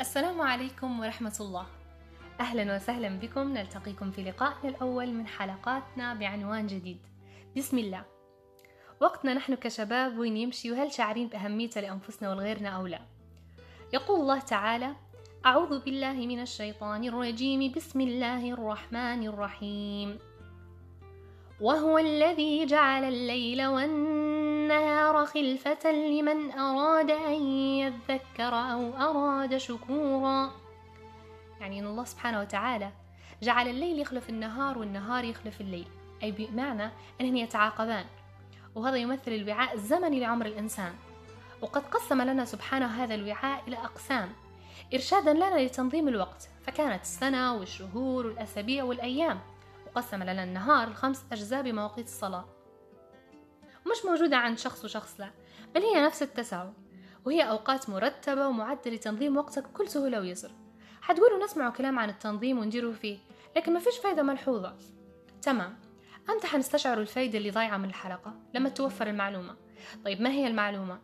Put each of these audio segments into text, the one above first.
السلام عليكم ورحمة الله. أهلا وسهلا بكم. نلتقيكم في لقائنا الأول من حلقاتنا بعنوان جديد. بسم الله. وقتنا نحن كشباب وين يمشي وهل شاعرين بأهميته لأنفسنا ولغيرنا أو لا. يقول الله تعالى أعوذ بالله من الشيطان الرجيم. بسم الله الرحمن الرحيم. وهو الذي جعل الليل والنهار خلفة لمن أراد أن يذكر أو أراد شكورا. يعني أن الله سبحانه وتعالى جعل الليل يخلف النهار والنهار يخلف الليل. أي بمعنى أنهم يتعاقبان. وهذا يمثل الوعاء الزمني لعمر الإنسان. وقد قسم لنا سبحانه هذا الوعاء إلى أقسام. إرشادا لنا لتنظيم الوقت. فكانت السنة والشهور والأسابيع والأيام. وقسم لنا النهار لخمس أجزاء بمواقيت الصلاة. مش موجودة عند شخص وشخص لا بل هي نفس التساوي وهي أوقات مرتبة ومعدة لتنظيم وقتك بكل سهولة ويسر. حتقولوا نسمعوا كلام عن التنظيم ونديروا فيه لكن ما فيش فايدة ملحوظة. تمام أمتى حنستشعروا الفايدة اللي ضايعة من الحلقة لما توفر المعلومة. طيب ما هي المعلومة؟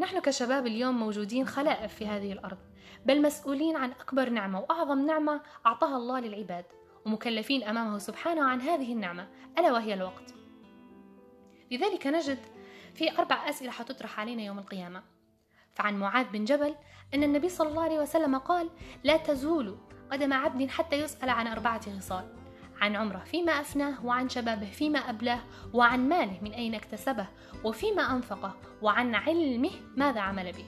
نحن كشباب اليوم موجودين خلائف في هذه الأرض بل مسؤولين عن أكبر نعمة وأعظم نعمة أعطاها الله للعباد ومكلفين أمامه سبحانه عن هذه النعمة ألا وهي الوقت؟ لذلك نجد في أربع أسئلة حتطرح علينا يوم القيامة. فعن معاذ بن جبل أن النبي صلى الله عليه وسلم قال لا تزول قدم عبد حتى يسأل عن أربعة خصال عن عمره فيما أفناه وعن شبابه فيما أبلاه وعن ماله من أين اكتسبه وفيما أنفقه وعن علمه ماذا عمل به.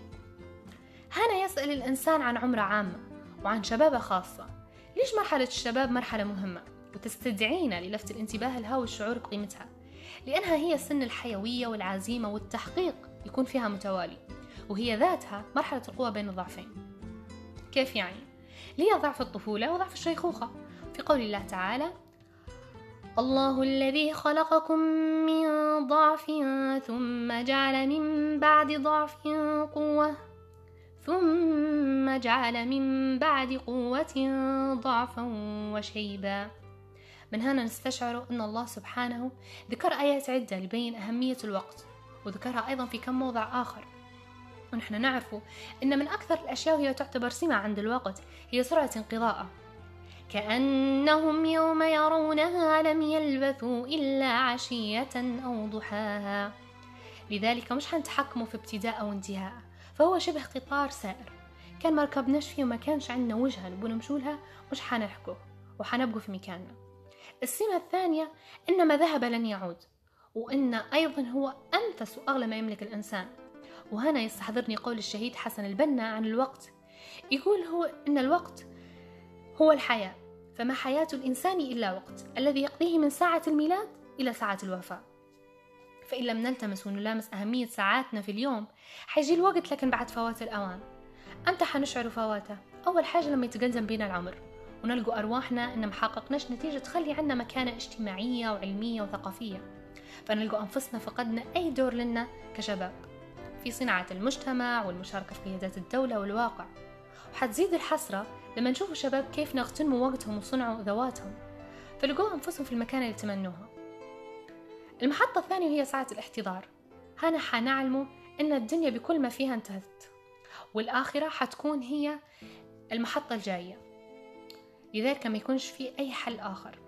هنا يسأل الإنسان عن عمره عامة وعن شبابه خاصة. ليش مرحلة الشباب مرحلة مهمة؟ وتستدعينا للفت الانتباه لها والشعور بقيمتها. لأنها هي سن الحيوية والعزيمة والتحقيق يكون فيها متوالي وهي ذاتها مرحلة القوة بين الضعفين. كيف يعني؟ لي ضعف الطفولة وضعف الشيخوخة. في قول الله تعالى الله الذي خلقكم من ضعف ثم جعل من بعد ضعف قوة ثم جعل من بعد قوة ضعفا وشيبا. من هنا نستشعر أن الله سبحانه ذكر آيات عدة لبين أهمية الوقت وذكرها أيضا في كم موضع آخر. ونحن نعرف أن من أكثر الأشياء وهي تعتبر سمة عند الوقت هي سرعة انقضاءه كأنهم يوم يرونها لم يلبثوا إلا عشية أو ضحاها. لذلك مش حنتحكموا في ابتداء أو انتهاء فهو شبه قطار سائر. كان ما ركبناش فيه وما كانش عندنا وجهة نبغى نمشولها مش حنلحقه وحنبقوا في مكاننا. السمة الثانية إن ما ذهب لن يعود وإن أيضا هو أنفس وأغلى ما يملك الإنسان. وهنا يستحضرني قول الشهيد حسن البنا عن الوقت. يقول هو إن الوقت هو الحياة فما حياة الإنسان إلا وقت الذي يقضيه من ساعة الميلاد إلى ساعة الوفاة. فإن لم نلتمس ونلامس أهمية ساعاتنا في اليوم حيجي الوقت لكن بعد فوات الأوان. أمتى حنشعر فواته؟ أول حاجة لما يتقدم بينا العمر. ونلقوا أرواحنا إن محققناش نتيجة تخلي عنا مكانة اجتماعية وعلمية وثقافية. فنلقوا أنفسنا فقدنا أي دور لنا كشباب في صناعة المجتمع والمشاركة في قيادات الدولة والواقع. وحتزيد الحسرة لما نشوف شباب كيف اغتنموا وقتهم وصنعوا ذواتهم. فلقوا أنفسهم في المكان اللي تمنوها. المحطة الثانية هي ساعة الاحتضار. هنا حنعلموا أن الدنيا بكل ما فيها انتهت والآخرة حتكون هي المحطة الجاية. لذلك ما يكونش في أي حل آخر.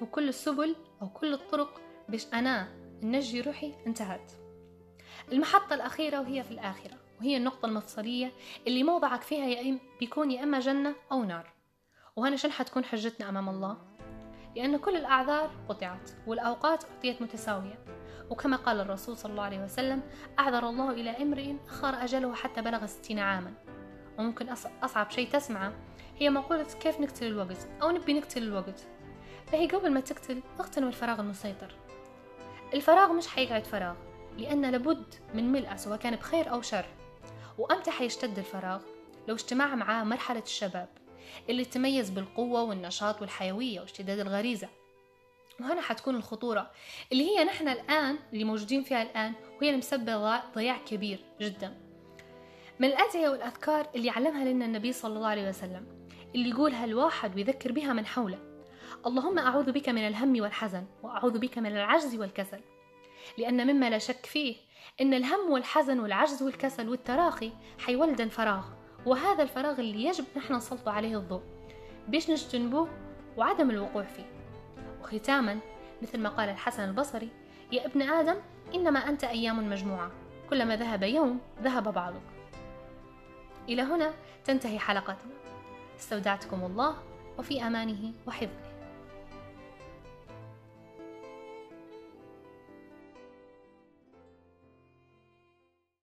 وكل السبل أو كل الطرق باش أنا نجي روحي انتهت. المحطة الأخيرة وهي في الآخرة وهي النقطة المفصلية اللي موضعك فيها يا إما بيكون يا إما جنة أو نار. وهنا شن حتكون حجتنا أمام الله؟ لأن كل الأعذار قطعت والأوقات أعطيت متساوية. وكما قال الرسول صلى الله عليه وسلم أعذر الله إلى امرئ أخر أجله حتى بلغ ستين عاما. وممكن أصعب شيء تسمعه هي مقولة كيف نقتل الوقت أو نبي نقتل الوقت. فهي قبل ما تقتل اغتنم الفراغ المسيطر. الفراغ مش حيقعد فراغ لأن لابد من ملئه سواء كان بخير أو شر. وأمتى حيشتد الفراغ؟ لو اجتمع معاه مرحلة الشباب اللي تميز بالقوة والنشاط والحيوية واشتداد الغريزة. وهنا حتكون الخطورة اللي هي نحن الآن اللي موجودين فيها الآن وهي اللي مسببة ضياع كبير جدا. من الأدعية والأذكار اللي علمها لنا النبي صلى الله عليه وسلم اللي يقولها الواحد ويذكر بها من حوله. اللهم أعوذ بك من الهم والحزن وأعوذ بك من العجز والكسل. لأن مما لا شك فيه إن الهم والحزن والعجز والكسل والتراخي حيولد الفراغ وهذا الفراغ اللي يجب نحن نسلط عليه الضوء. بيش نجتنبوه وعدم الوقوع فيه. وختاما مثل ما قال الحسن البصري يا ابن آدم إنما أنت أيام مجموعة. كلما ذهب يوم ذهب بعضك. إلى هنا تنتهي حلقتنا. استودعتكم الله وفي أمانه وحفظه.